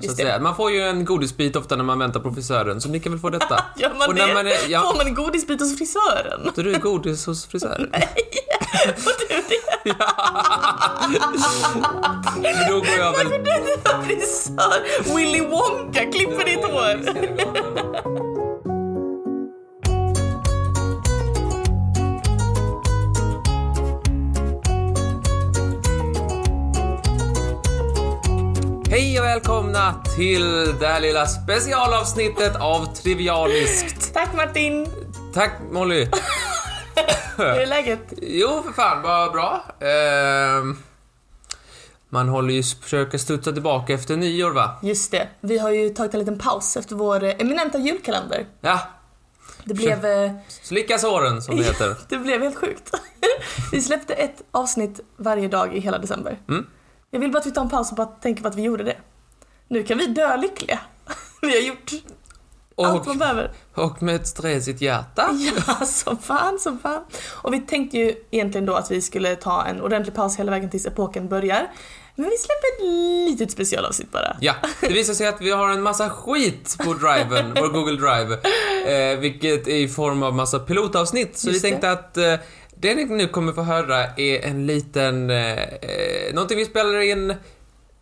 Så att säga. Man får ju en godisbit ofta när man väntar på frisören, så ni kan väl få detta. Gör man Och när det? man är- ja. Får man en godisbit hos frisören? Du är godis hos frisören? Får du det? Men då går jag väl... Du är frisör! Willy Wonka klipper ditt hår! Välkomna till det här lilla specialavsnittet av Trivialiskt. Tack Martin! Tack Molly. Hur är läget? Jo, för fan, vad bra. Ehm, man håller ju, försöker studsa tillbaka efter nyår, va? Just det, vi har ju tagit en liten paus efter vår eminenta julkalender. Ja, Det blev... eh, slicka såren, som det heter. Det blev helt sjukt. Vi släppte ett avsnitt varje dag i hela december. Mm. Jag vill bara att vi tar en paus och bara tänker på att vi gjorde det. Nu kan vi dö lyckliga. Vi har gjort allt man Och, behöver. och med ett stresigt hjärta. Ja, som fan, som fan. Och vi tänkte ju egentligen då att vi skulle ta en ordentlig paus hela vägen tills epoken börjar. Men vi släpper ett litet specialavsnitt bara. Ja, det visar sig att vi har en massa skit på driven, vår Google Drive. Eh, vilket är i form av massa pilotavsnitt. Så Just vi det. tänkte att eh, det ni nu kommer få höra är en liten... Eh, eh, någonting vi spelar in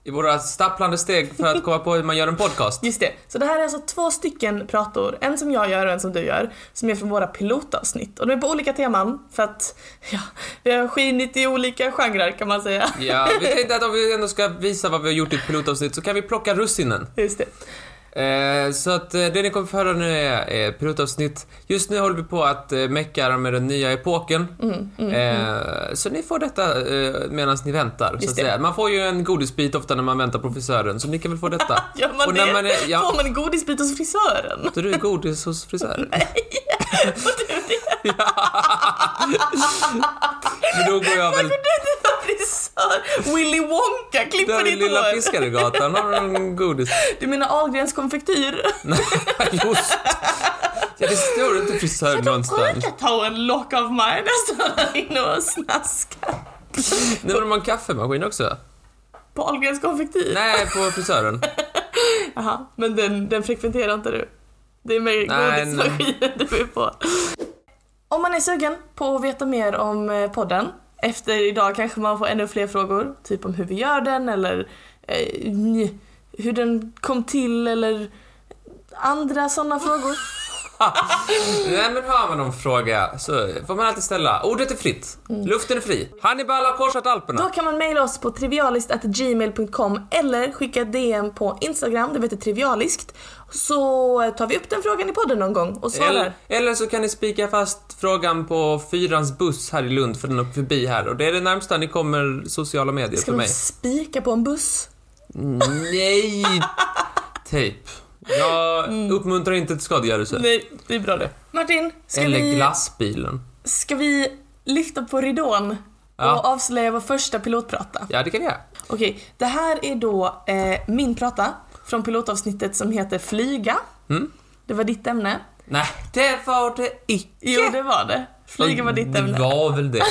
i våra stapplande steg för att komma på hur man gör en podcast. Just det. Så det här är alltså två stycken prator, en som jag gör och en som du gör, som är från våra pilotavsnitt. Och de är på olika teman för att, ja, vi har skinit i olika genrer kan man säga. Ja, vi tänkte att om vi ändå ska visa vad vi har gjort i ett pilotavsnitt så kan vi plocka russinen. Just det. Eh, så att eh, det ni kommer få höra nu är, är pilotavsnitt. Just nu håller vi på att eh, mecka med den nya epoken. Mm, eh, Så ni får detta eh, medan ni väntar, så att det. säga. Man får ju en godisbit ofta när man väntar på frisören, så ni kan väl få detta. Gör man Och när det? man är- ja. Får man en godisbit hos frisören? Så du är godis hos frisören? Får du det? Men då går jag väl... Du är frisör! Willy Wonka klipper Där vid ditt Lilla hår! Fiskaregatan har en godis. Du menar Ahlgrens konfektyr? Nej, just Ja, det står inte frisör någonstans. brukar ta en lock av mig nästan inne och snaska. Nu har de en kaffemaskin också. På Ahlgrens konfektyr? Nej, på frisören. Jaha, men den, den frekventerar inte du? Det är mer godismaskinen du är på. Om man är sugen på att veta mer om eh, podden, efter idag kanske man får ännu fler frågor, typ om hur vi gör den eller eh, hur den kom till eller andra sådana frågor. Nej, men har man någon fråga så får man alltid ställa. Ordet är fritt. Luften är fri. Hannibal har korsat Då Alperna. kan man mejla oss på trivialist.gmail.com eller skicka DM på Instagram, det heter trivialiskt. Så tar vi upp den frågan i podden någon gång och svarar. Eller, eller så kan ni spika fast frågan på Fyrans buss här i Lund för den åker förbi här. Och det är det närmsta ni kommer sociala medier Ska för de mig. spika på en buss? Nej! Tejp. Jag uppmuntrar inte till skadegörelse. Nej, det är bra det. Martin, ska, Eller vi, glassbilen. ska vi lyfta på ridån Ja. och avslöja vår första pilotprata? Ja, det kan vi göra. Okej, det här är då eh, min prata från pilotavsnittet som heter Flyga. Mm. Det var ditt ämne. Nej, det var det icke. Jo, det var det. Flyga var ditt ämne. Det var väl det.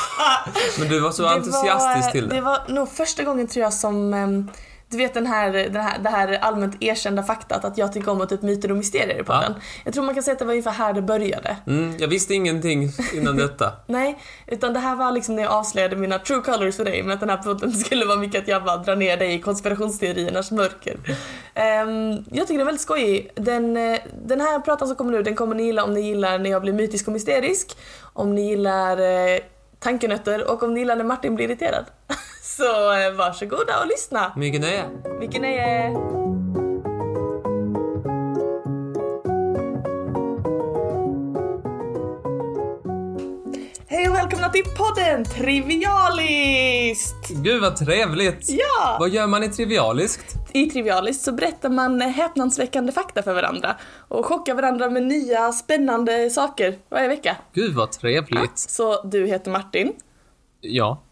Men du var så Det entusiastisk var, till det. Det var nog första gången tror jag som ehm, du vet den här, den här, det här allmänt erkända faktat att jag tycker om att typ myter och mysterier i podden. Jag tror man kan säga att det var ungefär här det började. Mm, jag visste ingenting innan detta. Nej, utan det här var liksom när jag avslöjade mina true colors för dig, men att den här podden skulle vara mycket att jag bara drar ner dig i konspirationsteoriernas mörker. Ehm, jag tycker den är väldigt skojig. Den, eh, den här pratan som kommer nu, den kommer ni gilla om ni gillar när jag blir mytisk och mysterisk, om ni gillar eh, tankenötter och om ni gillar när Martin blir irriterad. Så eh, varsågoda och lyssna. Mycket nöje. Vilken nöje! Hej och välkomna till podden Trivialist! Gud vad trevligt. Ja! Vad gör man i Trivialiskt? I Trivialist så berättar man häpnadsväckande fakta för varandra och chockar varandra med nya spännande saker varje vecka. Gud vad trevligt. Så du heter Martin. Ja.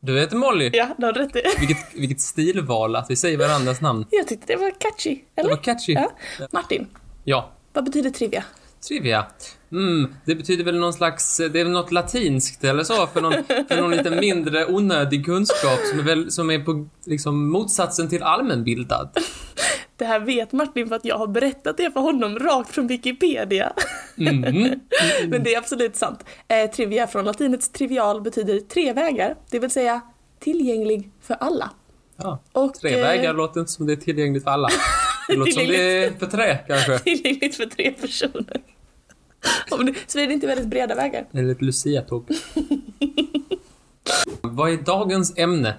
Du heter Molly. Ja, det har du rätt i. Vilket, vilket stilval att vi säger varandras namn. Jag tyckte det var catchy, eller? Det var catchy. Ja. Martin, Ja. vad betyder trivia? Trivia. Mm, det betyder väl någon slags, det är väl något latinskt eller så för någon, för någon lite mindre onödig kunskap som är, väl, som är på liksom motsatsen till allmänbildad. Det här vet Martin för att jag har berättat det för honom rakt från Wikipedia. Mm. Men det är absolut sant. Eh, trivia från latinets trivial betyder tre vägar, det vill säga tillgänglig för alla. Ja, Och, tre eh, vägar låter inte som det är tillgängligt för alla. Det låter som det är för tre kanske. Tillgängligt för tre personer. Så är det inte väldigt breda vägar. Eller ett luciatåg. Vad är dagens ämne?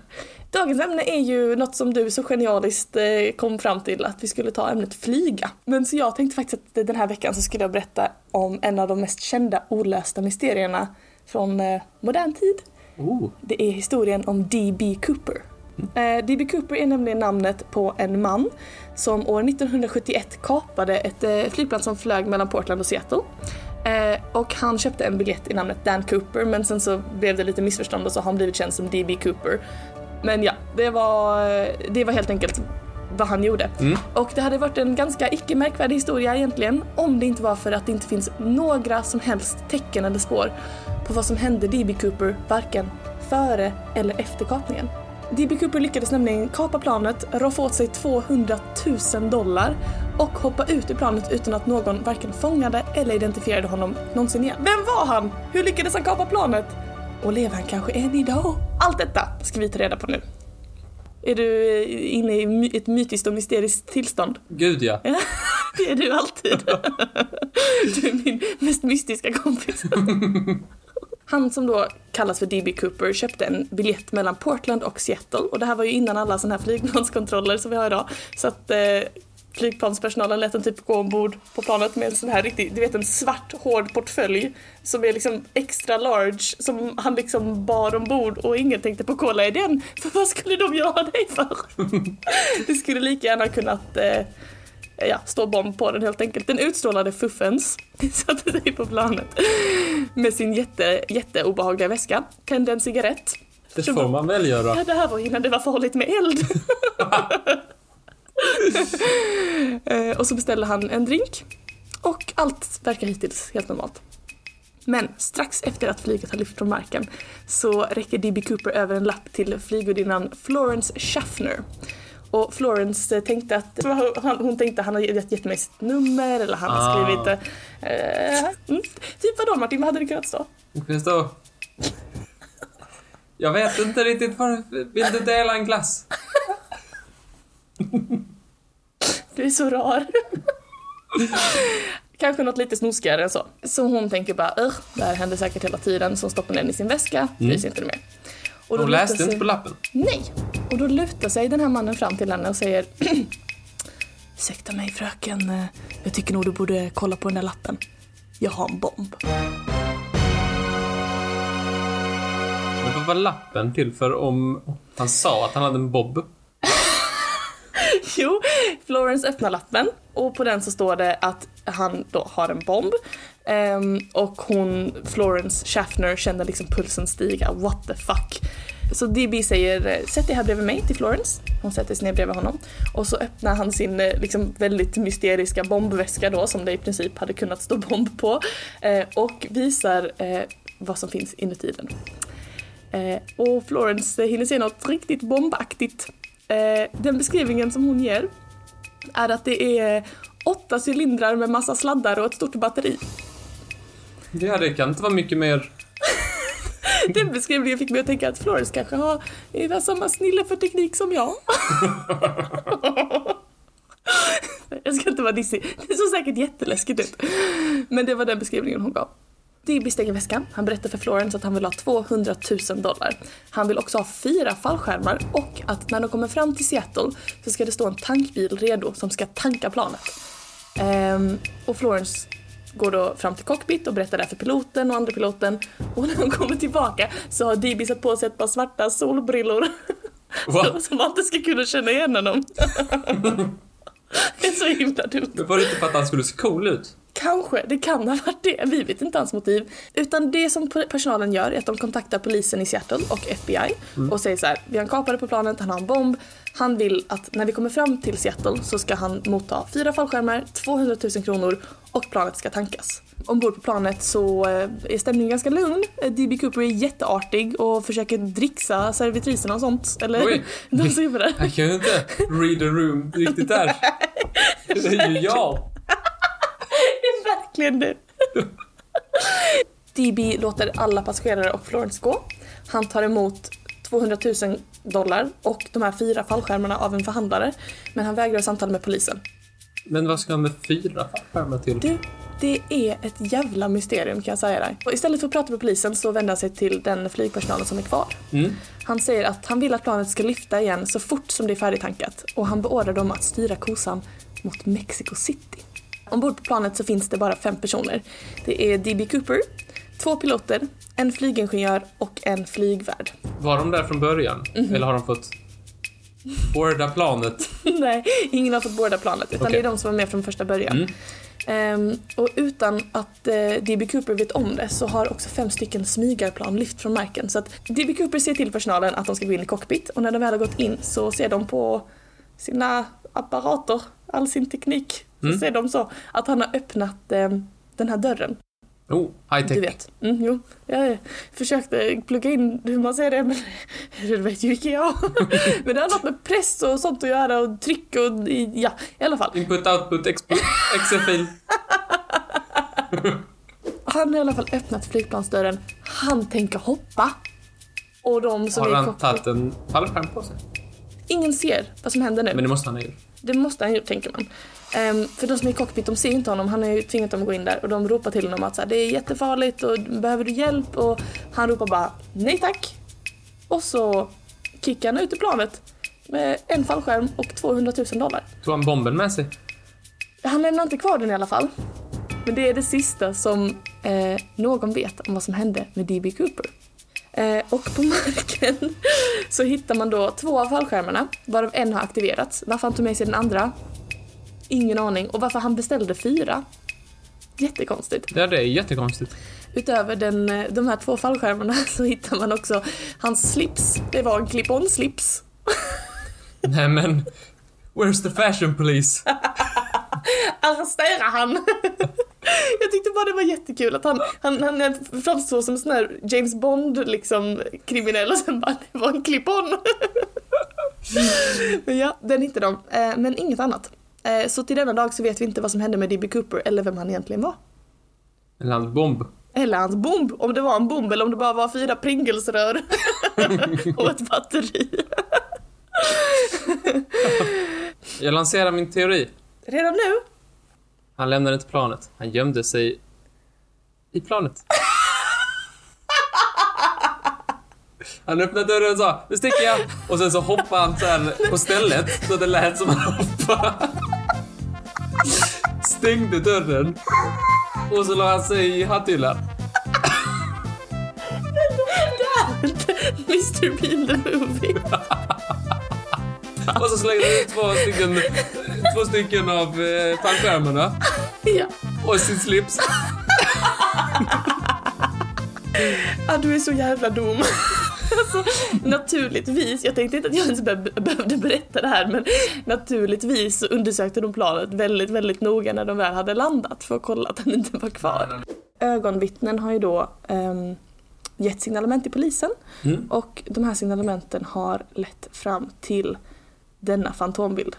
Dagens ämne är ju något som du så genialiskt eh, kom fram till att vi skulle ta ämnet flyga. Men så jag tänkte faktiskt att den här veckan så skulle jag berätta om en av de mest kända olösta mysterierna från eh, modern tid. Oh, Det är historien om D.B. Cooper. Eh, D.B. Cooper är nämligen namnet på en man som år 1971 kapade ett flygplan som flög mellan Portland och Seattle. Eh, och han köpte en biljett i namnet Dan Cooper men sen så blev det lite missförstånd och så har han blivit känd som D.B. Cooper. Men ja, det var, det var helt enkelt vad han gjorde. Mm. Och det hade varit en ganska icke märkvärdig historia egentligen om det inte var för att det inte finns några som helst tecken eller spår på vad som hände D.B. Cooper varken före eller efter kapningen. D.B. Cooper lyckades nämligen kapa planet, roffa åt sig 200 000 dollar och hoppa ut ur planet utan att någon varken fångade eller identifierade honom någonsin igen. Vem var han? Hur lyckades han kapa planet? Och lever han kanske än idag? Allt detta ska vi ta reda på nu. Är du eh, inne i ett mytiskt och mysteriskt tillstånd? gud ja. Ja, det är du alltid. Du är min mest mystiska kompis. Han som då kallas för D.B. Cooper köpte en biljett mellan Portland och Seattle och det här var ju innan alla sådana här flygplanskontroller som vi har idag. Så att eh, flygplanspersonalen lät en typ gå ombord på planet med en sån här riktig, du vet en svart hård portfölj som är liksom extra large som han liksom bar ombord och ingen tänkte på kolla i den för vad skulle de göra dig för? Det skulle lika gärna kunnat eh, ja, stå bomb på den helt enkelt. Den utstrålade fuffens, satte sig på planet med sin jätte, jätteobehagliga väska, tände en cigarett. Det får man väl göra. Ja, det här var innan det var farligt med eld. Eh, och så beställde han en drink och allt verkar hittills helt normalt. Men strax efter att flyget har lyft från marken så räcker D.B. Cooper över en lapp till flygvärdinnan Florence Schaffner. Och Florence eh, tänkte att, hon tänkte att han har gett mig sitt nummer eller han har Ah. skrivit eh, mm, Typ vadå Martin, vad hade det kunnat stå? Det kan stå... Jag vet inte riktigt. Vill du dela en glass? Du är så rar. Kanske något lite snuskigare än så. Så hon tänker bara, "Ugh, det här händer säkert hela tiden, så hon stoppar den i sin väska, bryr sig inte mer. Och då Hon läste sig... inte på lappen. Nej! Och då lutar sig den här mannen fram till henne och säger Ursäkta mig fröken, eh, jag tycker nog du borde kolla på den där lappen. Jag har en bomb. Men vad var lappen till för om han sa att han hade en bob? Jo, Florence öppnar lappen och på den så står det att han då har en bomb. Um, och hon, Florence Schaffner, känner liksom pulsen stiga. What the fuck? Så DB säger sätt dig här bredvid mig till Florence. Hon sätter sig ner bredvid honom. Och så öppnar han sin eh, liksom, väldigt mysteriska bombväska då som det i princip hade kunnat stå bomb på. Eh, och visar eh, vad som finns inuti den. Eh, och Florence hinner se något riktigt bombaktigt. Eh, den beskrivningen som hon ger är att det är åtta cylindrar med massa sladdar och ett stort batteri. Ja, det kan inte vara mycket mer... Den beskrivningen fick mig att tänka att Florence kanske har ungefär samma snille för teknik som jag. jag ska inte vara dissig, det såg säkert jätteläskigt ut. Men det var den beskrivningen hon gav. Dibby stänger väskan. Han berättar för Florence att han vill ha 200 000 dollar. Han vill också ha fyra fallskärmar och att när de kommer fram till Seattle så ska det stå en tankbil redo som ska tanka planet. Ehm, och Florence går då fram till cockpit och berättar det för piloten och andra piloten. Och när de kommer tillbaka så har Dibby satt på sig ett par svarta solbrillor. Va? Så man inte ska kunna känna igen honom. det är så himla dumt. Men var det inte för att han skulle se cool ut? Kanske, det kan ha varit det. Vi vet inte hans motiv. Utan det som personalen gör är att de kontaktar polisen i Seattle och FBI och säger så här, vi har en kapare på planet, han har en bomb. Han vill att när vi kommer fram till Seattle så ska han motta fyra fallskärmar, 200 000 kronor och planet ska tankas. Ombord på planet så eh, är stämningen ganska lugn. Eh, D.B. Cooper är jätteartig och försöker dricksa servitriserna och sånt. Eller Oj. de där. Jag kan inte read the room riktigt där. Det är ju jag. Det är verkligen det. DB låter alla passagerare och Florence gå. Han tar emot 200 000 dollar och de här fyra fallskärmarna av en förhandlare. Men han vägrar samtala med polisen. Men vad ska han med fyra fallskärmar till? Du, det är ett jävla mysterium kan jag säga dig. Och istället för att prata med polisen så vänder han sig till den flygpersonalen som är kvar. Mm. Han säger att han vill att planet ska lyfta igen så fort som det är färdigtankat och han beordrar dem att styra kosan mot Mexico City. Ombord på planet så finns det bara fem personer. Det är D.B. Cooper, två piloter, en flygingenjör och en flygvärd. Var de där från början? Mhm. Eller har de fått boarda planet? Nej, ingen har fått båda planet utan Okej. det är de som var med från första början. Mm. Ehm, och utan att eh, D.B. Cooper vet om det så har också fem stycken smygarplan lyft från marken. Så att D.B. Cooper ser till personalen att de ska gå in i cockpit och när de väl har gått in så ser de på sina apparater, all sin teknik, så Mm. ser de så att han har öppnat eh, den här dörren. Oh, high Du tech. vet. Mm, jo, jag försökte plugga in hur man säger det men det vet ju inte jag. men det har något med press och sånt att göra och tryck och ja, i alla fall. Input, output, expo- XFL. Han har i alla fall öppnat flygplansdörren. Han tänker hoppa. Och de som Har han tagit en fallskärm på sig? ingen ser vad som händer nu. Men det måste han ha gjort. Det måste han ju, tänker man. Ehm, för de som är i cockpit, de ser inte honom. Han har ju tvingat dem att gå in där och de ropar till honom att så här, det är jättefarligt och behöver du hjälp? Och han ropar bara nej tack. Och så kickar han ut ur planet med en fallskärm och 200 000 dollar. Tog han bomben med sig? Han lämnar inte kvar den i alla fall. Men det är det sista som eh, någon vet om vad som hände med D.B. Cooper. Eh, och på marken så hittar man då två av fallskärmarna, varav en har aktiverats. Varför han tog med sig den andra? Ingen aning. Och varför han beställde fyra? Jättekonstigt. Ja, det är jättekonstigt. Utöver den, eh, de här två fallskärmarna så hittar man också hans slips. Det var en clip-on-slips. Nej men, where's the fashion police? arrestera han! Jag tyckte bara det var jättekul att han, han, han framstår som en sån här James Bond liksom kriminell och sen bara det var en clip-on. Men ja, den hittade de. Eh, Men inget annat. Eh, Så till denna dag så vet vi inte vad som hände med D.B. Cooper eller vem han egentligen var. Eller hans bomb. Eller hans bomb, om det var en bomb eller om det bara var fyra Pringlesrör och ett batteri. Jag lanserar min teori. Redan nu? Han lämnade inte planet. Han gömde sig i planet. Han öppnade dörren och sa nu sticker jag. Och sen så hoppade han så här på stället så det lät som han hoppade. Stängde dörren. Och så la han sig i hatthyllan. Mr Bean the Movie. Och så slängde han ut två stycken, två stycken av eh, fallskärmarna. Ja. Och sin slips. Ja, du är så jävla dum. Alltså, naturligtvis, jag tänkte inte att jag ens be- behövde berätta det här men naturligtvis så undersökte de planet väldigt, väldigt noga när de väl hade landat för att kolla att han inte var kvar. Ögonvittnen har ju då um, gett signalement till polisen Mm. och de här signalementen har lett fram till denna fantombild.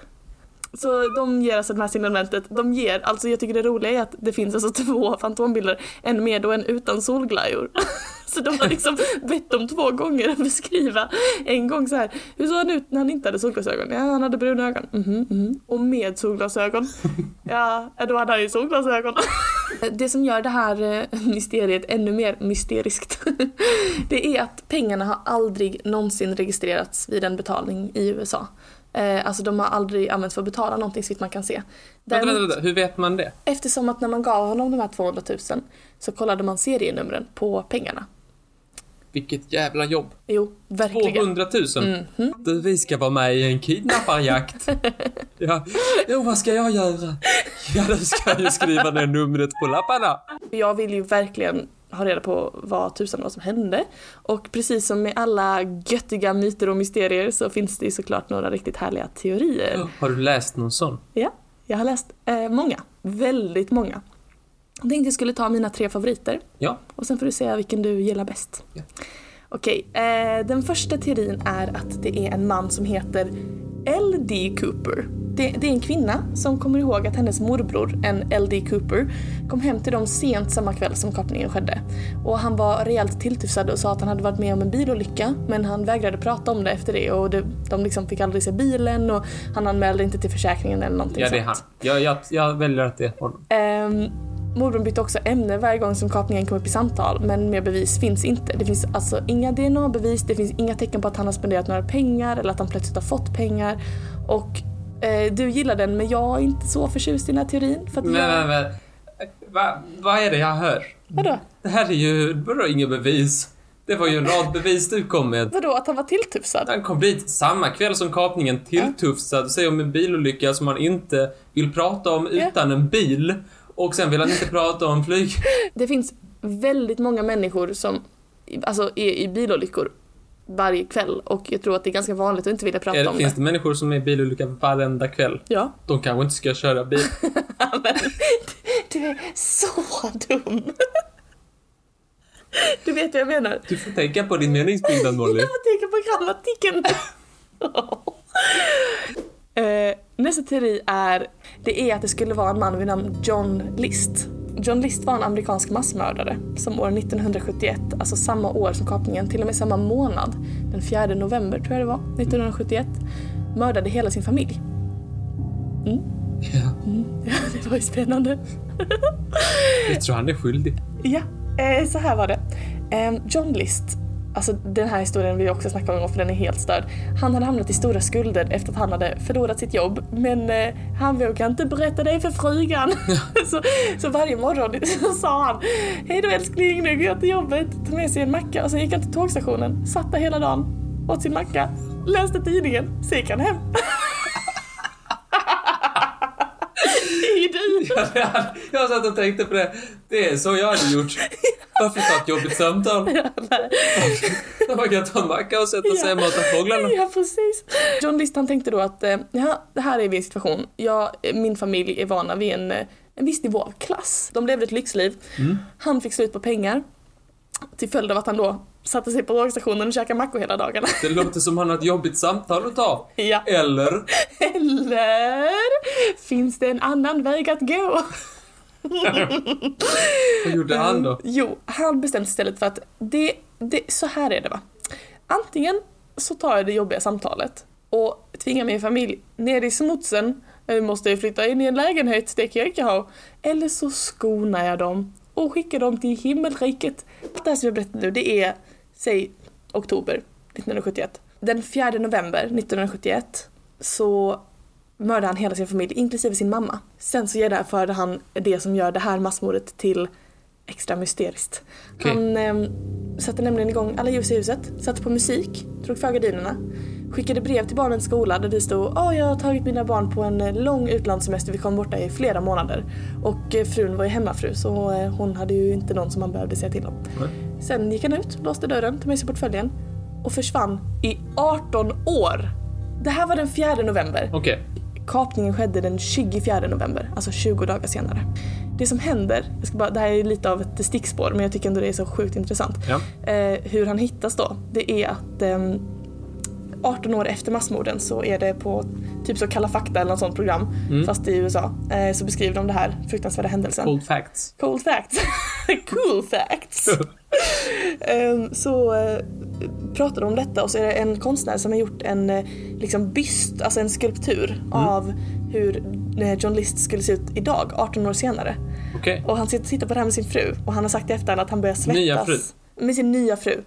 Så de ger alltså det här signalementet, de ger, alltså jag tycker det roliga är att det finns alltså två fantombilder, en med och en utan solglajjor. Så de har liksom bett dem två gånger att beskriva, en gång så här, hur såg han ut när han inte hade solglasögon? Ja, han hade bruna ögon. Mhm, mhm. Och med solglasögon? Ja, då hade han ju solglasögon. Det som gör det här eh, mysteriet ännu mer mysteriskt, det är att pengarna har aldrig någonsin registrerats vid en betalning i USA. Eh, Alltså de har aldrig använts för att betala någonting så man kan se. Vänta, Däremot- vänta, vänta. Hur vet man det? Eftersom att när man gav honom de här 200 000 så kollade man serienumren på pengarna. Vilket jävla jobb. Jo, verkligen. 200 000. Mhm. Du, Vi ska vara med i en kidnapparjakt. ja. Jo, vad ska jag göra? Ja, du ska ju skriva ner numret på lapparna. Jag vill ju verkligen ha reda på vad tusan vad som hände. Och precis som med alla göttiga myter och mysterier så finns det ju såklart några riktigt härliga teorier. Har du läst någon sån? Ja, jag har läst eh, många. Väldigt många. Jag tänkte jag skulle ta mina tre favoriter Ja. och sen får du säga vilken du gillar bäst. Ja. Okej, eh, den första teorin är att det är en man som heter L.D. Cooper. Det, det är en kvinna som kommer ihåg att hennes morbror, en L.D. Cooper, kom hem till dem sent samma kväll som kapningen skedde. Och han var rejält tilltufsad och sa att han hade varit med om en bilolycka men han vägrade prata om det efter det och det, de liksom fick aldrig se bilen och han anmälde inte till försäkringen eller någonting Ja, det är sånt. han. Jag, jag, jag väljer att det är honom. Ehm, Morbrorn bytte också ämne varje gång som kapningen kom upp i samtal men mer bevis finns inte. Det finns alltså inga DNA-bevis, det finns inga tecken på att han har spenderat några pengar eller att han plötsligt har fått pengar. Och eh, du gillar den men jag är inte så förtjust i den här teorin. För att Men, jag... men, men. Va, vad är det jag hör? Vadå? Det här är ju bara inga bevis. Det var ju en rad bevis du kom med. Vadå att han var tilltufsad? Han kom dit samma kväll som kapningen tilltufsad, säger om en bilolycka som han inte vill prata om Ja. utan en bil. Och sen vill han inte prata om flyg. Det finns väldigt många människor som alltså, är i bilolyckor varje kväll och jag tror att det är ganska vanligt att inte vilja prata Är det, om finns det. det människor som är i bilolycka varenda kväll? Ja. De kanske inte ska köra bil. Men, du är så dum. Du vet vad jag menar. Du får tänka på din meningsbyggnad Molly. Jag tänker på grammatiken. eh, nästa teori är, det är att det skulle vara en man vid namn John List. John List var en amerikansk massmördare som år 1971, alltså samma år som kapningen, till och med samma månad, den 4 november tror jag det var, 1971, mördade hela sin familj. Ja, Ja, det var ju spännande. jag tror han är skyldig. Ja, eh, så här var det. Eh, John List, alltså den här historien vill jag också snacka om för den är helt störd. Han hade hamnat i stora skulder efter att han hade förlorat sitt jobb men eh, han vågade inte berätta det för frugan. så, så varje morgon så sa han Hej då älskling, nu går jag till jobbet, tog med sig en macka och sen gick han till tågstationen, satt där hela dagen, åt sin macka, läste tidningen, sen gick han hem. Du! Jag satt och tänkte på det. Det är så jag hade gjort. Varför ta ett jobbigt samtal? Man kan ta en macka och sätta sig hemma och ta fåglarna. Ja, precis. John List han tänkte då att eh, ja, det här är vi i situation. Jag, min familj är vana vid en, eh, en viss nivå av klass. De levde ett lyxliv. Han fick slut på pengar. Till följd av att han då satte sig på tågstationen och käkade mackor hela dagarna. Det låter som han har ett jobbigt samtal att ta. ja. Eller? Eller finns det en annan väg att gå? Vad gjorde han då? Jo, han bestämde sig istället för att det, det, så här är det va. Antingen så tar jag det jobbiga samtalet och tvingar min familj ner i smutsen. Jag måste ju flytta in i en lägenhet, det kan jag inte ha. Eller så skonar jag dem och skickar dem till himmelriket. Det här som jag berättar nu, det är, säg oktober 1971. Den 4 november 1971 så mördade han hela sin familj, inklusive sin mamma. Sen så genomförde han det som gör det här massmordet till extra mysteriskt. Okej. Han eh, satte nämligen igång alla ljus i huset, satte på musik, drog för gardinerna, skickade brev till barnens skola där det stod Åh, jag har tagit mina barn på en eh, lång utlandssemester, vi kommer borta i flera månader. Och eh, frun var ju hemmafru så eh, hon hade ju inte någon som man behövde säga till om. Nej. Sen gick han ut, låste dörren, tog med sig portföljen och försvann i 18 år. Det här var den 4 november. Okej. Kapningen skedde den 24 november, alltså 20 dagar senare. Det som händer, jag ska bara, det här är lite av ett stickspår men jag tycker ändå det är så sjukt intressant. Ja. Eh, hur han hittas då, det är att ehm, 18 år efter massmorden så är det på typ så Kalla fakta eller något sånt program, Mm. fast i USA, eh, så beskriver de det här fruktansvärda händelsen. Cold facts. Cold facts. cool facts. Ehm, så eh, pratar de om detta och så är det en konstnär som har gjort en eh, liksom byst, alltså en skulptur av hur eh, John List skulle se ut idag, 18 år senare. Okej. Och han sitter tittar på det här med sin fru och han har sagt i efterhand att han börjar svettas. Nya fru? Med sin nya fru.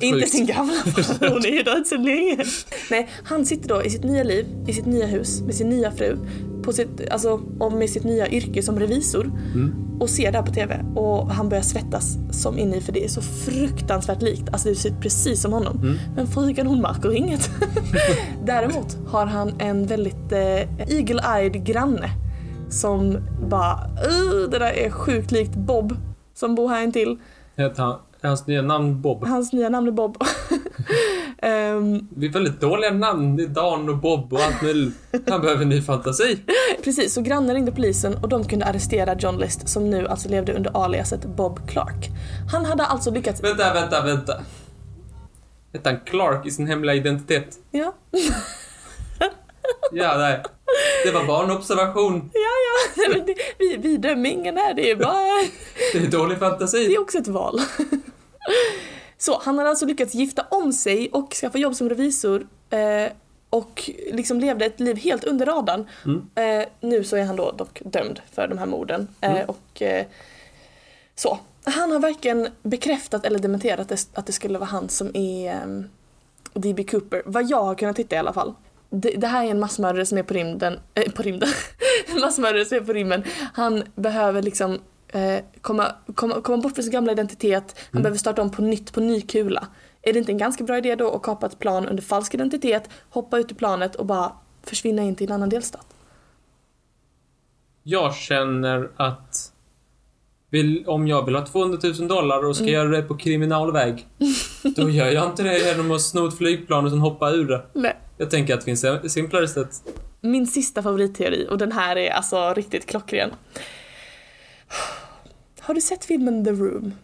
Inte sjukt. sin gamla fru, hon är ju död så länge. Nej, han sitter då i sitt nya liv, i sitt nya hus, med sin nya fru, på sitt, alltså, och med sitt nya yrke som revisor Mm. och ser det här på TV och han börjar svettas som in i för det är så fruktansvärt likt. Alltså det ser ut precis som honom. Mm. Men frugan hon märker inget. Däremot har han en väldigt eh, eagle-eyed granne som bara det där är sjukt likt Bob som bor här intill. Han, är hans nya namn Bob? Hans nya namn är Bob. Ehm, Det är väldigt dåliga namn. Det är Dan och Bob och allt möjligt. Han behöver ny fantasi. precis, så grannen ringde polisen och de kunde arrestera John List som nu alltså levde under aliaset Bob Clark. Han hade alltså lyckats... Vänta, vänta, vänta. Hette han Clark i sin hemliga identitet? Ja, Ja, nej. Det var bara en observation. ja, ja. Det, vi, vi dömer ingen här, det är bara... Det är dålig fantasi. Det är också ett val. Så han hade alltså lyckats gifta om sig och skaffa jobb som revisor eh, och liksom levde ett liv helt under radarn. Mm. Eh, nu så är han då dock dömd för de här morden. Eh, Mm. och eh, så. Han har varken bekräftat eller dementerat det, att det skulle vara han som är um, D.B. Cooper. Vad jag har kunnat titta i alla fall. Det, det här är en massmördare som är på rymden, eh, på rymden, en massmördare som är på rymmen. Han behöver liksom eh, komma, komma, komma bort från sin gamla identitet, han Mm. behöver starta om på nytt, på ny kula. Är det inte en ganska bra idé då att kapa ett plan under falsk identitet, hoppa ut ur planet och bara försvinna in till en annan delstat? Jag känner att vill, om jag vill ha 200 000 dollar och ska Mm. göra det på kriminalväg, då gör jag inte det genom att sno ett flygplan och sen hoppa ur det. Nej. Jag tänker att det finns simplare sätt. Min sista favoritteori, och den här är alltså riktigt klockren. Har du sett filmen The Room?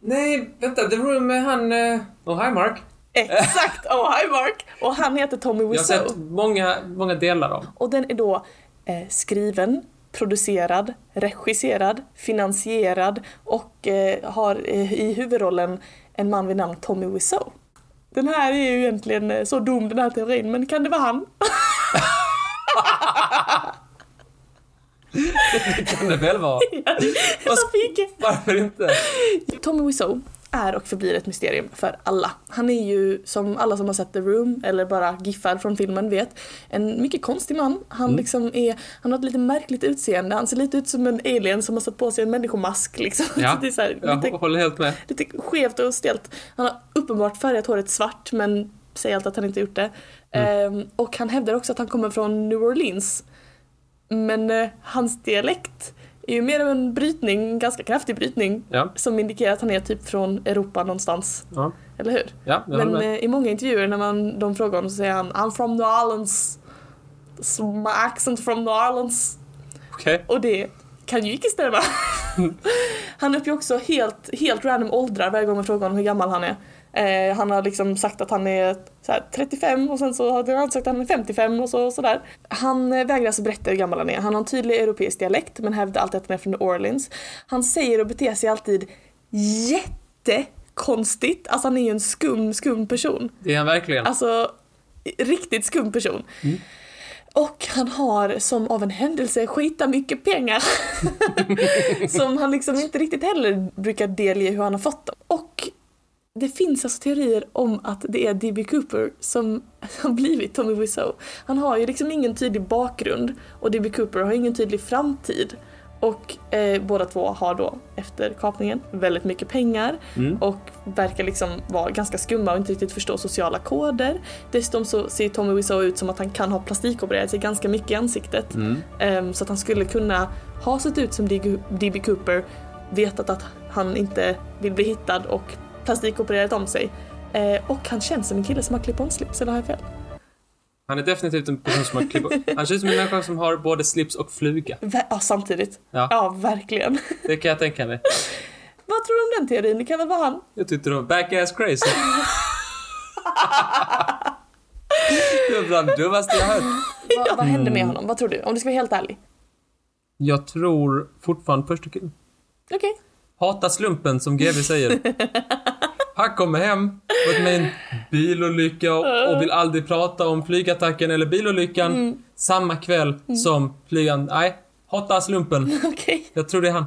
Nej, vänta, The Room är han... Eh... Oh, hi Mark. Exakt! Oh, hi Mark! Och han heter Tommy Jag har Wiseau. sett många, många delar av. Och den är då eh, skriven, producerad, regisserad, finansierad och eh, har eh, i huvudrollen en man vid namn Tommy Wiseau. Den här är ju egentligen eh, så dum den här teorin, men kan det vara han? Det kan det väl vara. Varför inte? Varför inte? Tommy Wiseau är och förblir ett mysterium för alla. Han är ju, som alla som har sett The Room, eller bara giffar från filmen vet, en mycket konstig man. Han Mm. liksom är, han har ett lite märkligt utseende, han ser lite ut som en alien som har satt på sig en människomask liksom. Ja, det är så här, Jag lite, håller helt med. lite skevt och stelt. Han har uppenbart färgat håret svart men säger alltid att han inte gjort det. Mm. Ehm, och han hävdar också att han kommer från New Orleans. Men eh, hans dialekt är ju mer av en brytning, en ganska kraftig brytning Ja, som indikerar att han är typ från Europa någonstans. ja, Eller hur? ja Men eh, i många intervjuer när man, de frågar honom så säger han I'm from New Orleans. So my accent from New Orleans. Okej. Och det kan ju inte stämma. han uppger också helt, helt random åldrar varje gång man frågar honom hur gammal han är. Eh, han har liksom sagt att han är här, 35 och sen så har han sagt att han är 55 och så, sådär. Han eh, vägrar alltså berätta hur gammal han är. Han har en tydlig europeisk dialekt men hävdar alltid att han är från New Orleans. Han säger och beter sig alltid jättekonstigt. Alltså han är ju en skum, skum person. Det är han verkligen. Alltså, riktigt skum person. Mm. Och han har som av en händelse skita mycket pengar. som han liksom inte riktigt heller brukar delge hur han har fått dem. Och det finns alltså teorier om att det är D.B. Cooper som har blivit Tommy Wiseau. Han har ju liksom ingen tydlig bakgrund och D.B. Cooper har ingen tydlig framtid. Och eh, båda två har då efter kapningen väldigt mycket pengar Mm. och verkar liksom vara ganska skumma och inte riktigt förstå sociala koder. Dessutom så ser Tommy Wiseau ut som att han kan ha plastikopererat sig ganska mycket i ansiktet. Mm. Ehm, så att han skulle kunna ha sett ut som D.B. Cooper, vetat att han inte vill bli hittad och plastikopererat om sig. Eh, och han känns som en kille som har clip-on-slips, eller har jag fel? Han är definitivt en person som har klippt Han ut som en människa som har både slips och fluga. Ver- ja, samtidigt. Ja. ja, verkligen. Det kan jag tänka mig. Vad tror du om den teorin? Det kan väl vara han? Jag tyckte det var back-ass crazy. det var bland det dummaste jag hört. Vad, vad hände med honom? Vad tror du? Om du ska vara helt ärlig. Jag tror fortfarande första killen. Okej. Hata slumpen, som GV säger. Han kommer hem, varit med i en bilolycka och, och vill aldrig prata om flygattacken eller bilolyckan samma kväll som flygan. Nej, hata slumpen. Okej. Jag tror det är han.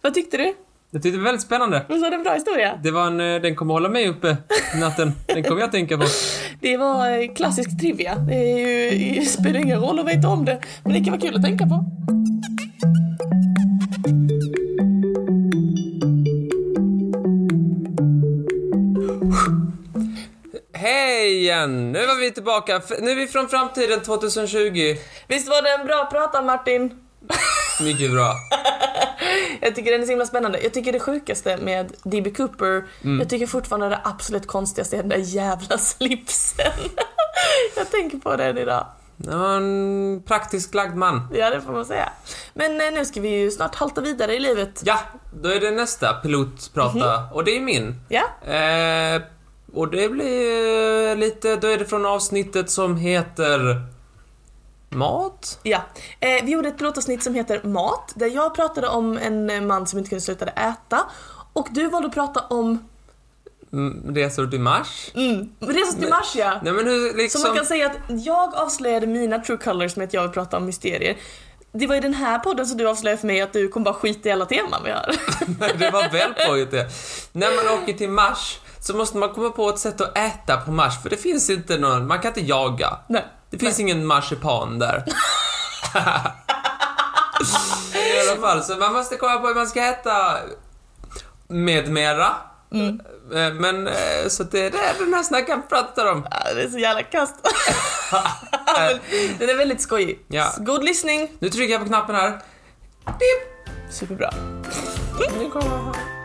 Vad tyckte du? Jag tyckte det var väldigt spännande. Var det en bra historia? Det var en, eh, den kommer hålla mig uppe natten. Den kommer jag tänka på. Det var eh, klassisk trivia. Det är ju, det spelar ingen roll att veta om det, men det kan vara kul att tänka på. Igen! Nu var vi tillbaka. Nu är vi från framtiden 2020. Visst var det en bra prata Martin? Mycket bra. Jag tycker den är så himla spännande. Jag tycker det sjukaste med D.B. Cooper, Mm. jag tycker fortfarande det absolut konstigaste är den där jävla slipsen. jag tänker på den idag. Det var en praktiskt lagd man. Ja, det får man säga. Men eh, nu ska vi ju snart halta vidare i livet. Ja, då är det nästa pilot prata och det är min. Ja, Eh, och det blir eh, lite, då är det från avsnittet som heter Mat? ja. Eh, vi gjorde ett pilotavsnitt som heter Mat, där jag pratade om en eh, man som inte kunde sluta äta. Och du valde att prata om Mm, resor till Mars? mm, Resor till Mars, ja. Nej men hur liksom... Så man kan säga att jag avslöjade mina true colors med att jag vill prata om mysterier. Det var i den här podden som du avslöjade för mig att du kommer bara skita i alla teman vi har. det var väl pågitt det. När man åker till Mars så måste man komma på ett sätt att äta på Mars för det finns inte någon, man kan inte jaga. Nej. Det finns ingen marsipan där. I alla fall, så man måste komma på hur man ska äta med mera. Mm. Eh, Men, eh, så det är det den här snackaren pratar om. Ja, det är så jävla kast. Den är väldigt skojig. Ja. God lyssning. Nu trycker jag på knappen här. Pip. Superbra. Nu kommer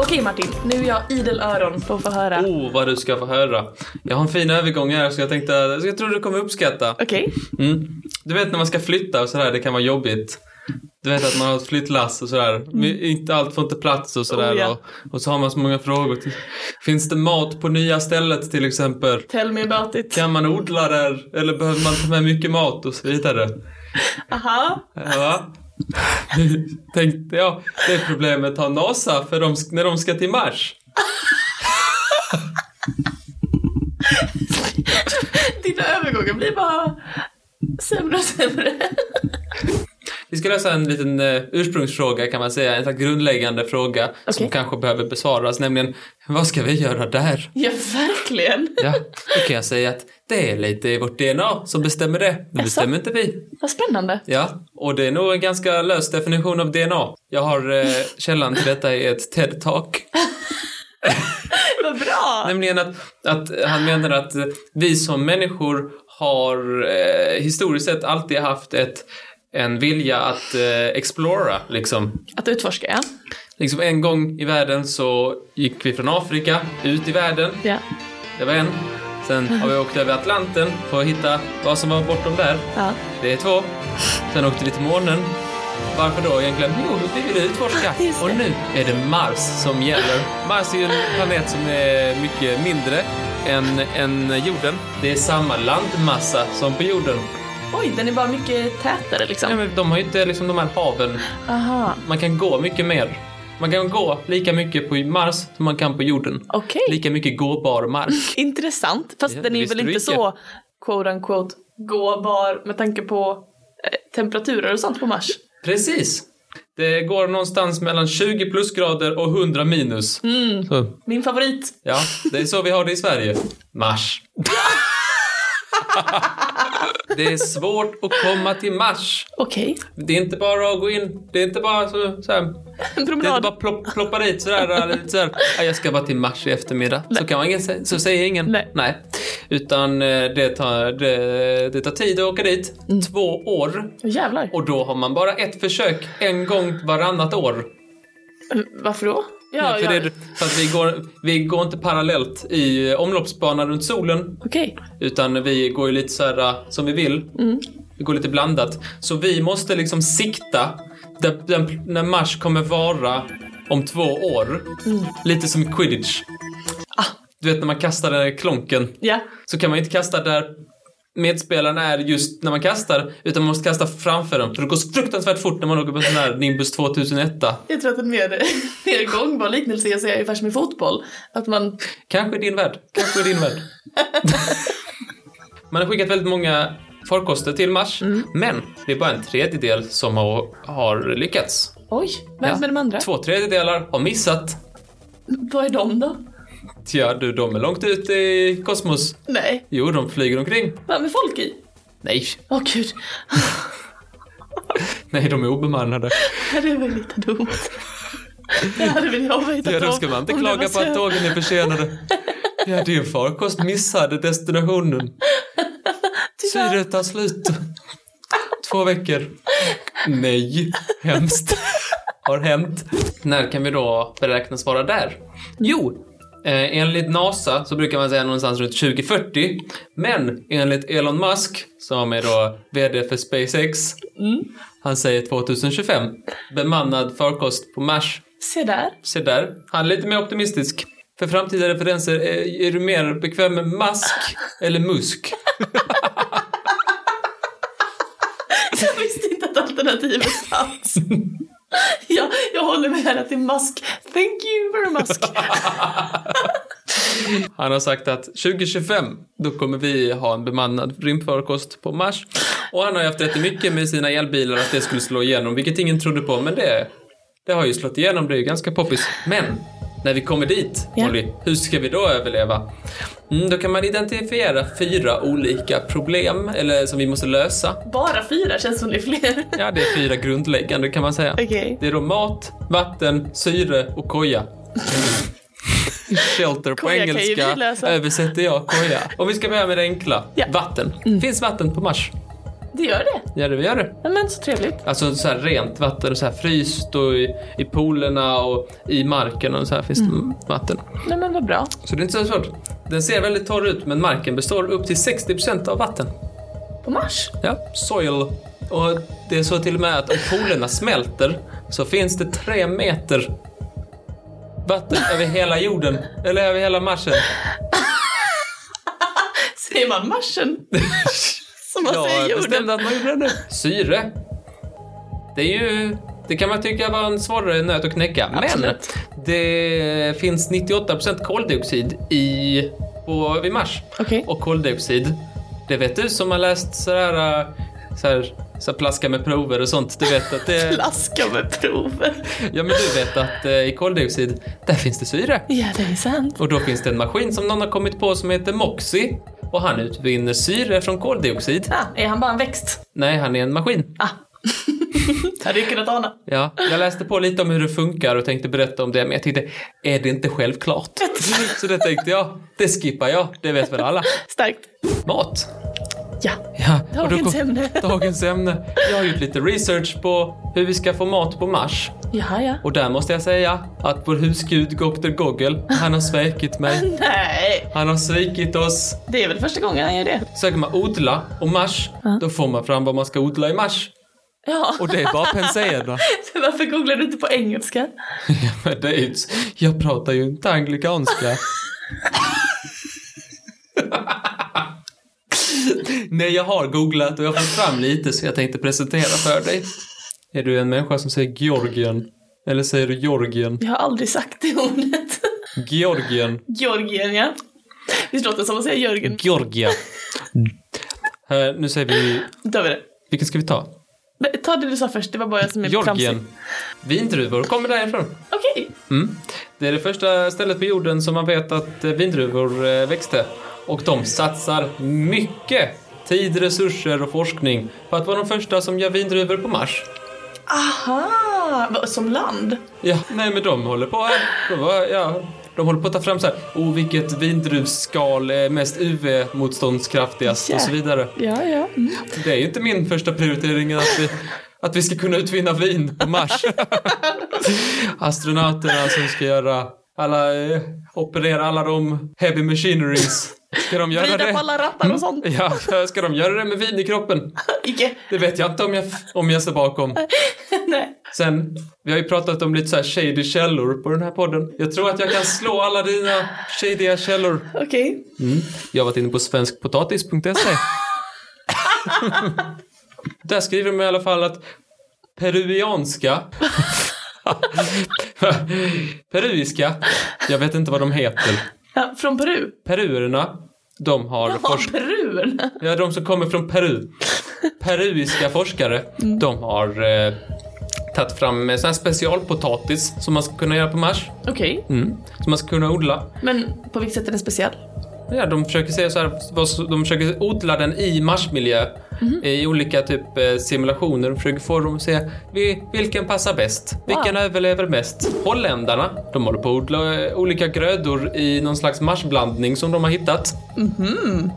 Okej Martin, nu är jag idel öron på att få höra. Oh, vad du ska få höra. Jag har en fin övergång här så jag tänkte, jag tror du kommer uppskatta. Okej. Mm. Du vet när man ska flytta och sådär, det kan vara jobbigt. Du vet att man har ett flyttlass och sådär. Men Inte allt får inte plats och sådär. Mm. Oh, ja. och, och så har man så många frågor. Finns det mat på nya stället till exempel? Tell me about it. Kan man odla där? Eller behöver man ta med mycket mat och så vidare? Aha. Ja. Tänkte jag, det problemet har NASA för de, när de ska till Mars. Dina övergångar blir bara sämre och sämre. Vi ska lösa en liten eh, ursprungsfråga kan man säga, en grundläggande fråga som Okej. kanske behöver besvaras, nämligen vad ska vi göra där? Ja, verkligen. Ja, då kan jag säga att det är lite i vårt DNA som bestämmer det. Det bestämmer inte vi. Vad spännande. Ja, och det är nog en ganska lös definition av DNA. Jag har eh, källan till detta i ett TED-talk. Vad bra. Nämligen att, att han menar att vi som människor har eh, historiskt sett alltid haft ett, en vilja att eh, explora, liksom. Att utforska, ja. Liksom en gång i världen så gick vi från Afrika ut i världen. Ja. Det var en. Sen har vi åkt över Atlanten för att hitta vad som var bortom där. ja. Det är två. Sen åkte vi till månen. Varför då egentligen? Jo, vi ville utforska. Och nu är det Mars som gäller. Mars är ju en planet som är mycket mindre än, än jorden. Det är samma landmassa som på jorden. Oj, den är bara mycket tätare liksom. Ja, men de har ju inte liksom de här haven. Aha. Man kan gå mycket mer. Man kan gå lika mycket på Mars som man kan på jorden. Okej. Lika mycket gåbar mark. Intressant. Fast Ja, den är väl inte så quote unquote gåbar med tanke på eh, temperaturer och sånt på Mars. Precis. Det går någonstans mellan 20 plusgrader och 100 minus. Mm. Min favorit. ja, det är så vi har det i Sverige. Mars. det är svårt att komma till Mars. Okej. Det är inte bara att gå in, det är inte bara så, så här, En det är inte promenad. bara plopp, ploppa dit sådär, sådär, "Ja, jag ska bara till Mars i eftermiddag. Så kan man ingen, så säger ingen. Nej. Utan eh, det tar, det, det tar tid att åka dit. Mm. Två år. Jävlar. Och då har man bara ett försök en gång varannat år. Varför då? Ja, för, Det, för att vi går, vi går inte parallellt i eh, omloppsbanan runt solen. Okej. Utan vi går ju lite så här eh, som vi vill. Mm. Vi går lite blandat. Så vi måste liksom sikta där, där, när Mars kommer vara om två år. Lite som quidditch. Ah. Du vet när man kastar den klonken. Ja. Så kan man inte kasta där medspelaren är just när man kastar. Utan man måste kasta framför dem. För det går så fruktansvärt fort när man åker på en sån här Nimbus 2001. Jag tror att en mer, mer gångbar liknelse är att säga ungefär som i fotboll. Att man... Kanske i din värld. Kanske i din värld. Man har skickat väldigt många farkoster till Mars, men det är bara en tredjedel som har, har lyckats. Oj, vad Ja. med de andra? Två tredjedelar har missat. Vad är de då? Tja, du, de är långt ute i kosmos. Nej, Jo, de flyger omkring. vad med folk i? Nej, Åh gud, nej, de är obemannade. det var lite dumt. Det hade väl jag vetat Ja, då ska man inte klaga på att tågen är försenade. Ja, din farkost missade destinationen. Syret tar slut. Två veckor. Nej, hemskt. Har hänt. När kan vi då beräknas vara där? Jo, eh, enligt NASA så brukar man säga någonstans runt 2040. Men enligt Elon Musk, som är då VD för SpaceX, han säger 2025. Bemannad farkost på Mars. Se där. Se där, han är lite mer optimistisk. För framtida referenser, är, är du mer bekväm med mask eller musk? Jag visste inte att alternativet fanns. jag, jag håller med henne till Musk. Thank you very much. Han har sagt att 2025, då kommer vi ha en bemannad rymdfarkost på Mars. Och han har ju haft jättemycket med sina elbilar att det skulle slå igenom, vilket ingen trodde på, men det, det har ju slått igenom, det är ju ganska poppis. Men, när vi kommer dit, Ja. Molly, hur ska vi då överleva? Mm, då kan man identifiera fyra olika problem, eller som vi måste lösa. Bara fyra känns som det är fler. Ja, det är fyra grundläggande kan man säga. Okej. Det är då mat, vatten, syre och koja. Shelter på Koja engelska översätter jag koja. Om vi ska börja med det enkla. Ja. Mm. Vatten. Finns vatten på Mars? Det gör det. Ja, det gör det. Ja, men så trevligt. Alltså så här rent vatten, så här fryst och i, i poolerna och i marken och så här finns Mm. det vatten. Nej men vad bra. Så det är inte så svårt. Den ser väldigt torr ut men marken består upp till 60% av vatten. På Mars? Ja, soil. Och det är så till och med att om polerna smälter så finns det tre meter vatten över hela jorden, eller över hela Marsen. Säger man Marsen? Som man säger Jag jorden. bestämde att man gjorde det. Syre. Det är ju... Det kan man tycka var en svårare nöt att knäcka. Absolut. Men det finns 98% koldioxid i, på, vid Mars. Okej. Och koldioxid, det vet du som har läst sådär, sådär, så plaska med prover och sånt. Du vet att det... Flaska med prover. Ja, men du vet att eh, i koldioxid, där finns det syre. Ja, det är sant. Och då finns det en maskin som någon har kommit på som heter Moxie. Och han utvinner syre från koldioxid. Ah, är han bara en växt? Nej, han är en maskin. Ah. Hade jag kunnat ana. Ja, jag läste på lite om hur det funkar och tänkte berätta om det, men jag tänkte, är det inte självklart? Så det tänkte jag, det skippar jag, det vet väl alla. Starkt. Mat. Ja. Ja, Dagens kom- ämne. Dagens ämne. Jag har gjort lite research på hur vi ska få mat på Mars. Jaha, ja. Och där måste jag säga att vår husgud Dr. Goggle, han har svikit mig. Nej, Han har svikit oss. det är väl första gången han gör det. Söker man odla och Mars, då får man fram vad man ska odla i Mars. Ja. Och det är bara pensera. Varför googlar du inte på engelska? Ja, men det är ju, jag pratar ju inte anglikanska. Nej, jag har googlat och jag har fått fram lite så jag tänkte presentera för dig. Är du en människa som säger Georgien? Eller säger du Georgien? Jag har aldrig sagt det ordet. Georgien. Georgien, ja. Visst låter det som att säga Jörgen? Georgia. Här, nu säger vi... Då tar vi det. Vilken ska vi ta? Men Ta det du sa först, det var bara jag som är. Georgien. Vindruvor kommer därifrån. Okej. Mm. Det är det första stället på jorden som man vet att eh, vindruvor eh, växte. Och de satsar mycket tid, resurser och forskning på att vara de första som gör vindruvor på Mars. Aha! Som land? Ja, nej men de håller på här. De, var, ja, de håller på att ta fram så här, oh vilket vindruvsskal är mest UV-motståndskraftigast och så vidare. Ja, ja. Mm. Det är ju inte min första prioritering att vi, att vi ska kunna utvinna vin på Mars. Astronauterna som ska göra alla, eh, operera alla de heavy machineries. Ska de göra Vrida det? på alla rattar och sånt. Ja, ska de göra det med vin i kroppen? Icke. Det vet jag inte om jag, om jag står bakom. Nej. Sen, vi har ju pratat om lite så här shady källor på den här podden. Jag tror att jag kan slå alla dina shadiga källor. Okej. Mm. Jag har varit inne på svenskpotatis.se. Där skriver de i alla fall att peruvianska Peruiska, jag vet inte vad de heter. Ja, från Peru? Peruerna, de har Ja, forsk- Perun. Ja, de som kommer från Peru. Peruiska forskare, de har eh, tagit fram eh, sån här specialpotatis som man ska kunna göra på Mars. Okej. Mm. Som man ska kunna odla. Men på vilket sätt är den speciell? Ja, de försöker se så här, de försöker odla den i marsmiljö i olika typ eh, simulationer. De försöker få dem att se vi- vilken passar bäst, vilken överlever mest. Holländarna, de håller på att odla eh, olika grödor i någon slags marsblandning som de har hittat.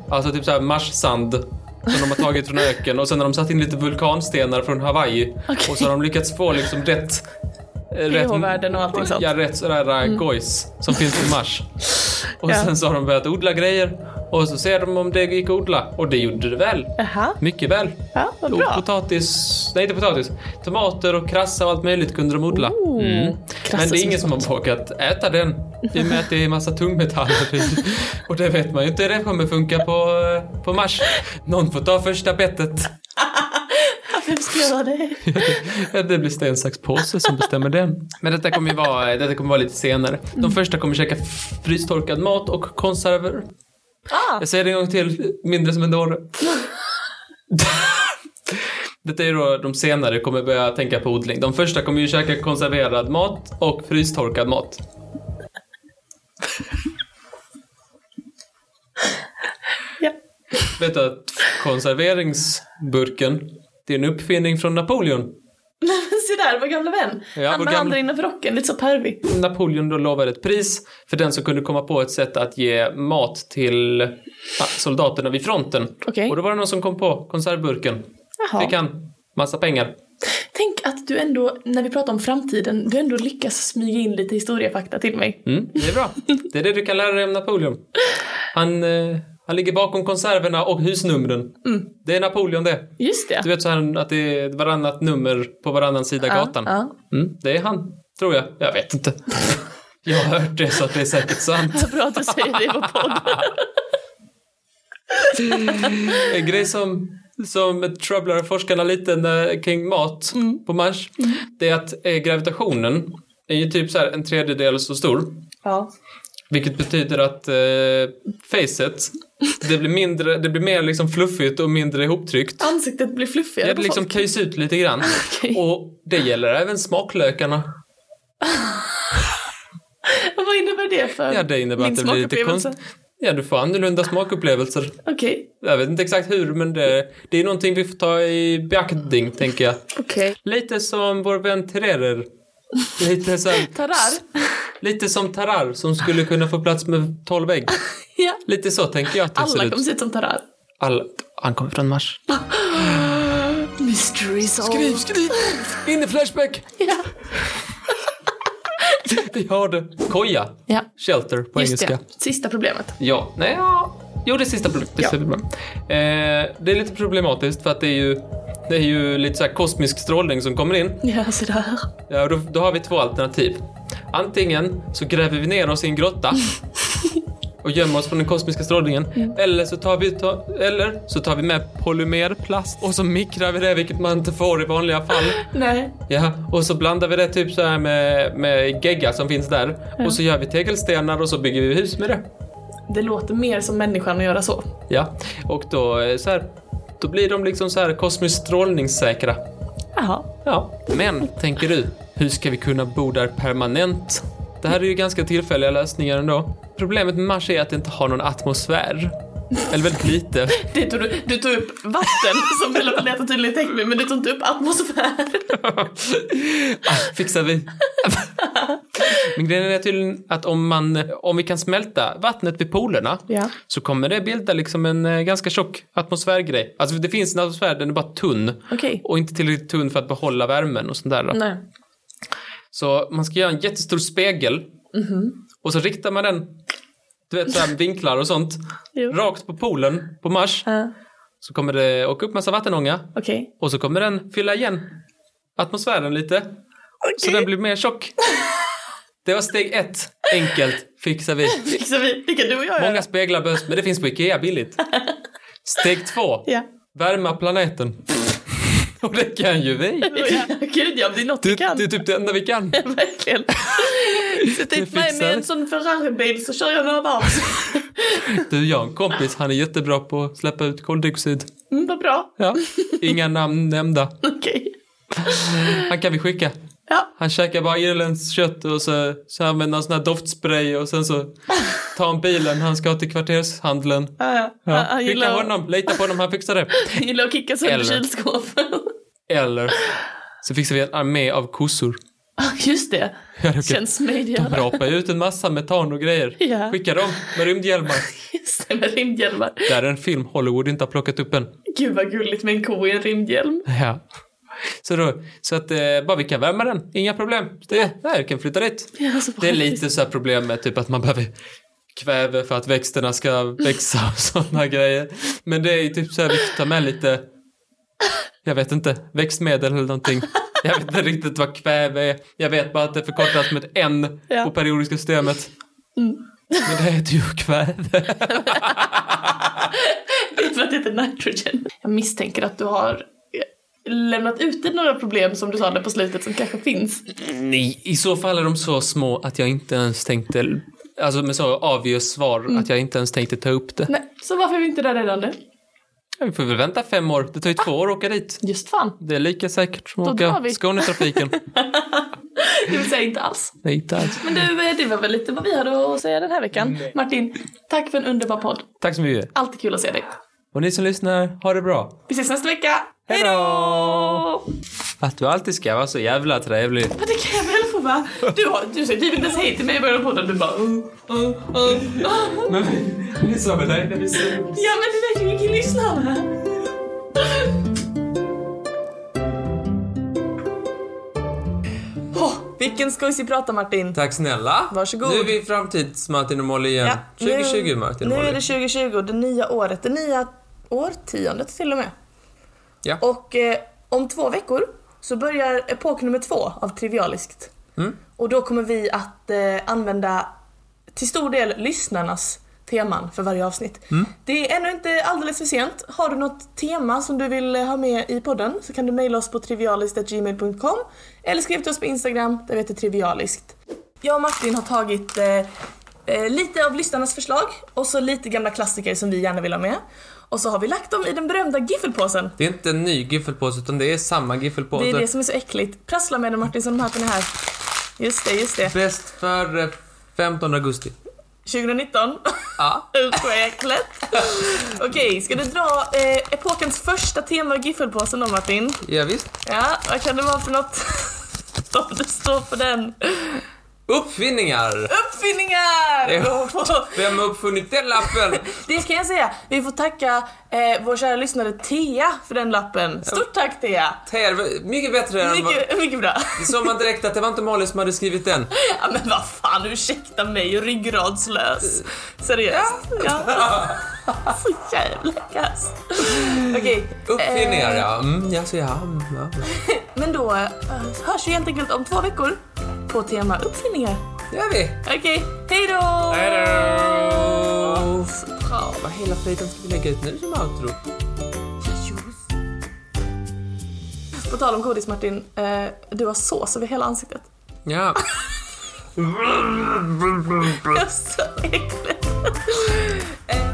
Alltså typ så här marssand som de har tagit från öken och sen har de satt in lite vulkanstenar från Hawaii. Okej. Och så har de lyckats få liksom rätt... eh, pH-värden och allting sånt. Ja, rätt sådär mm. gojs som finns på Mars. Och Ja. sen så har de börjat odla grejer och så ser de om det gick att odla. Och det gjorde det väl. Jaha, Mycket väl. ja, vad Och bra. potatis, nej inte potatis, tomater och krassa och allt möjligt kunde de odla. Oh, Mm. Men det är ingen som har vågat äta den i och med att det är massa tungmetaller. Och det vet man ju inte hur det kommer funka på, eh, på Mars. Någon får ta första bettet. Göra det? Det blir sten, sax, påse som bestämmer den. Men detta kommer ju vara, detta kommer vara lite senare. De första kommer käka frystorkad mat och konserver. Ah, Jag säger det en gång till, mindre som en dåre. Detta är då de senare kommer börja tänka på odling. De första kommer ju käka konserverad mat och frystorkad mat. ja. Vet du att konserveringsburken, det är en uppfinning från Napoleon. Nej men se där, vår gamla vän. Ja, Han med gamla- handen innanför rocken, lite så pervig. Napoleon då lovade ett pris för den som kunde komma på ett sätt att ge mat till ja, soldaterna vid fronten. Okej. Och då var det någon som kom på konservburken. Jaha. Fick han massa pengar. Tänk att du ändå, när vi pratar om framtiden, du ändå lyckas smyga in lite historiefakta till mig. Mm, det är bra. Det är det du kan lära dig om Napoleon. Han, eh, han ligger bakom konserverna och husnumren. Det är Napoleon det. Just det. Du vet så här att det är varannat nummer på varannan sida gatan. Ja, Mm, det är han, tror jag. Jag vet inte. Jag har hört det så att det är säkert sant. ja. Bra att du säger det på podd. En grej som, som troublar forskarna lite när, kring mat på Mars, det är att eh, gravitationen är ju typ så här en tredjedel så stor. ja. Vilket betyder att eh, facet, det blir mindre, det blir mer liksom fluffigt och mindre ihoptryckt. Ansiktet blir fluffigare Ja, det liksom köjs ut lite grann. Okej. Och det gäller även smaklökarna. Vad innebär det för Ja, det innebär min att det blir lite konst... Ja, du får annorlunda smakupplevelser. Okej, Jag vet inte exakt hur, men det, det är någonting vi får ta i beaktning, tänker jag. okej. Lite som vår vän Tererer. Lite, så här, Tarar? lite som Tarar som skulle kunna få plats med 12 ägg. Ja. Lite så tänker jag att det ser Alla ut. kommer se ut som Tarar. Alla. Han kommer från Mars. Mystery solved. skriv! In i Flashback! Ja. Vi har det. Koja. ja, Shelter på just engelska. det. Sista problemet. Ja, nej, ja. Jo, det är sista problemet. Det, är Ja. Eh, det är lite problematiskt för att det är ju, det är ju lite så kosmisk strålning som kommer in. Ja, så där. Ja, då, då har vi två alternativ. Antingen så gräver vi ner oss i en grotta och gömmer oss från den kosmiska strålningen. Eller, så tar vi, ta, eller så tar vi med polymerplast och så mikrar vi det, vilket man inte får i vanliga fall. Nej. Ja, och så blandar vi det typ så här med, med gegga som finns där. Och så gör vi tegelstenar och så bygger vi hus med det. Det låter mer som människan att göra så. Ja, och då eh, så här, då blir de liksom så här kosmiskt strålningssäkra. Jaha. Ja, men tänker du, hur ska vi kunna bo där permanent? Det här är ju ganska tillfälliga lösningar ändå. Problemet med Mars är att det inte har någon atmosfär. Eller väldigt lite. Det tog du, du tog upp vatten som hela planeten tydligen täckt med, men du tog inte upp atmosfär. Ah, fixar vi. Men grejen är tydligen att om, man, om vi kan smälta vattnet vid polerna Ja. så kommer det bilda liksom en eh, ganska tjock atmosfärgrej. Alltså det finns en atmosfär, den är bara tunn. Okej. Och inte tillräckligt tunn för att behålla värmen och sånt där. då. Nej. Så man ska göra en jättestor spegel och så riktar man den, du vet såhär vinklar och sånt, Jo. rakt på polen på Mars. Ja. Så kommer det åka upp massa vattenånga Okej. och så kommer den fylla igen atmosfären lite. Så den blir mer tjock. Det var steg ett. Enkelt fixar vi. Fixar vi. Det kan du och jag Många speglar behövs, men det finns på Ikea billigt. Steg två. Ja. Värma planeten. Och det kan ju vi. ja. Gud ja, det är något Det, vi kan. det är typ det enda vi kan. Verkligen. Sätt dit mig med en sån Ferrari-bil så kör jag några varv. Du, jag har en kompis, han är jättebra på att släppa ut koldioxid. Mm, vad bra. Ja. Inga namn nämnda. Okej. Han kan vi skicka. Ja. Han käkar bara irländskt kött och så, så använder han sån här doftspray och sen så tar han bilen han ska till kvartershandeln. Ja, ja. Skicka gillar, honom, lita på honom, han fixar det. han gillar att kicka sönder Eller- kylskåp. Eller så fixar vi en armé av kossor. Just det. Ja, de, kan, Känns de smidigare. rapar ju ut en massa metan och grejer. Ja. Skicka dem med rymdhjälmar. Just det, med rymdhjälmar. Det här är en film Hollywood inte har plockat upp än. Gud vad gulligt med en ko i en rymdhjälm. Ja. Så, då, så att eh, bara vi kan värma den, inga problem. Det, vi kan flytta dit. Ja, Det är lite så här problem med typ att man behöver kväve för att växterna ska växa och sådana grejer. Men det är ju typ så här, vi får ta med lite, jag vet inte, växtmedel eller någonting. Jag vet inte riktigt vad kväve är. Jag vet bara att det förkortas med ett N Ja. på periodiska systemet. Mm. Men det heter ju kväve. Vet vad det heter nitrogen? Jag misstänker att du har lämnat ute några problem som du sa där på slutet som kanske finns. Nej, i så fall är de så små att jag inte ens tänkte, alltså med så obvious svar, att jag inte ens tänkte ta upp det. Nej, så varför är vi inte där redan nu? Ja, Vi får väl vänta fem år. Det tar ju två år att åka dit. Just fan. Det är lika säkert som att åka. Skånetrafiken. Det vill säga inte alls. Nej, inte alls. Men du, eh, det var väl lite vad vi hade att säga den här veckan. Martin, tack för en underbar podd. Tack så mycket. Alltid kul att se dig. Och ni som lyssnar, ha det bra. Vi ses nästa vecka. Hej då! Att du alltid ska vara så jävla trevlig. Ja, det kan jag väl få va? Du, har, du säger typ inte ens hej till mig i början av podden. Du bara... Uh, uh, uh. Men vi sa väl det när vi Ja, men det vet ju ingen lyssnare. Oh, vilken skojsig prata Martin. Tack snälla. Varsågod. Nu är vi i framtids-Martin och Molly igen. 2020 Martin nu, och nu är Molly. det 2020, det nya året, det nya årtiondet till och med. Ja. Och eh, om två veckor så börjar epok nummer två av Trivialiskt. Mm. Och då kommer vi att eh, använda till stor del lyssnarnas teman för varje avsnitt. Mm. Det är ännu inte alldeles för sent. Har du något tema som du vill ha med i podden så kan du mejla oss på trivialiskt.gmail.com eller skriv till oss på Instagram där vi heter trivialiskt. Jag och Martin har tagit eh, eh, lite av lyssnarnas förslag och så lite gamla klassiker som vi gärna vill ha med. Och så har vi lagt dem i den berömda giffelpåsen. Det är inte en ny giffelpåse utan det är samma giffelpåse. Det är det som är så äckligt. Prassla med den Martin så de den är här. Just det, just det. Bäst före 15 augusti. 2019. Ja. Äckligt. Okej, ska du dra eh, epokens första tema av giffelpåsen då Martin? Ja, visst. Ja, vad kan det vara för något? Om det står på den. Uppfinningar! Uppfinningar! Ja. Vem har uppfunnit den lappen? Det kan jag säga. Vi får tacka eh, vår kära lyssnare Thea för den lappen. Stort tack Thea! Ter, mycket bättre än. Mycket, mycket bra. Det såg man direkt att det var inte Molly som hade skrivit den. Ja men vad fan, ursäkta mig, ryggradslös. Seriöst. Ja. Så jävla kass. Okej. Uppfinningar, eh, ja. Mm, ja, så ja. ja. Men då eh, hörs vi helt enkelt om två veckor på tema uppfinningar. Det gör vi. Okej, hej då! Hej då! Bra. Vad hela flöjten ska vi lägga ut nu som outro? På tal om godis Martin, eh, du har sås över hela ansiktet. Ja. Det är så äckligt.